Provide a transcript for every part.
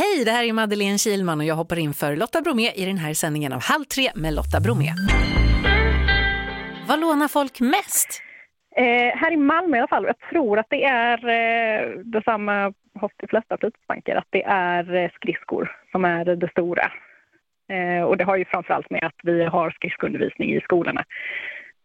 Hej, det här är Madeleine Kilman och jag hoppar in för Lotta Bromé i den här sändningen av Halv tre med Lotta Bromé. Vad lånar folk mest? Eh, här i Malmö i alla fall, jag tror att det är eh, detsamma hos de flesta fritidsbanker, att det är eh, skridskor som är det stora. Eh, och det har ju framförallt med att vi har skridskoundervisning i skolorna.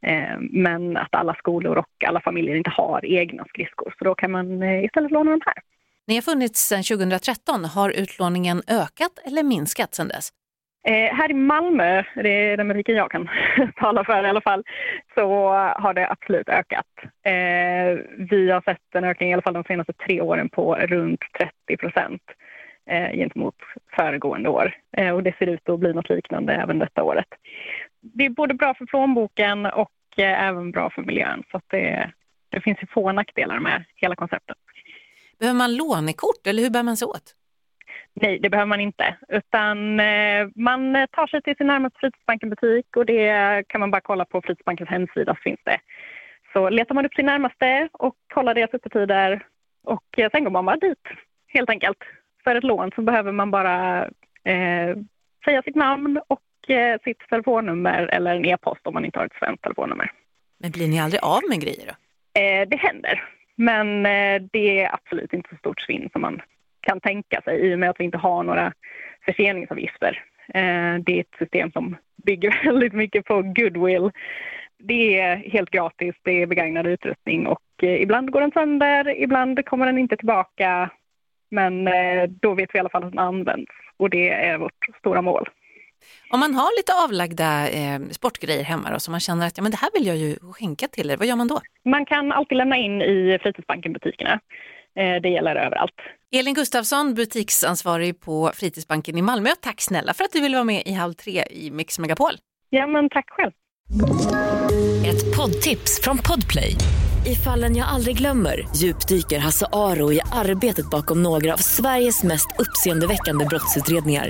Eh, men att alla skolor och alla familjer inte har egna skridskor, så då kan man eh, istället låna de här. Ni har funnits sedan 2013. Har utlåningen ökat eller minskat sedan dess? Eh, här i Malmö, det är den butiken jag kan tala för i alla fall, så har det absolut ökat. Eh, vi har sett en ökning i alla fall de senaste tre åren på runt 30 procent eh, gentemot föregående år. Eh, och det ser ut att bli något liknande även detta året. Det är både bra för plånboken och eh, även bra för miljön. Så det, det finns ju få nackdelar med hela konceptet. Behöver man lånekort eller hur bär man sig åt? Nej, det behöver man inte. Utan eh, man tar sig till sin närmaste fritidsbankenbutik och det kan man bara kolla på fritidsbankens hemsida så finns det. Så letar man upp sin närmaste och kollar deras öppettider och eh, sen går man bara dit helt enkelt. För ett lån så behöver man bara eh, säga sitt namn och eh, sitt telefonnummer eller en e-post om man inte har ett svenskt telefonnummer. Men blir ni aldrig av med grejer då? Eh, det händer, men eh, det är absolut inte så stort svinn som man kan tänka sig i och med att vi inte har några förseningsavgifter. Eh, det är ett system som bygger väldigt mycket på goodwill. Det är helt gratis, det är begagnad utrustning och eh, ibland går den sönder, ibland kommer den inte tillbaka. Men då vet vi i alla fall att den används och det är vårt stora mål. Om man har lite avlagda eh, sportgrejer hemma då, som man känner att ja, men det här vill jag ju skänka till er, vad gör man då? Man kan alltid lämna in i Fritidsbanken-butikerna. Eh, det gäller överallt. Elin Gustafsson, butiksansvarig på Fritidsbanken i Malmö. Tack snälla för att du ville vara med i Halv tre i Mix Megapol. Ja, men tack själv. Ett poddtips från Podplay. I fallen jag aldrig glömmer djupdyker Hasse Aro i arbetet bakom några av Sveriges mest uppseendeväckande brottsutredningar.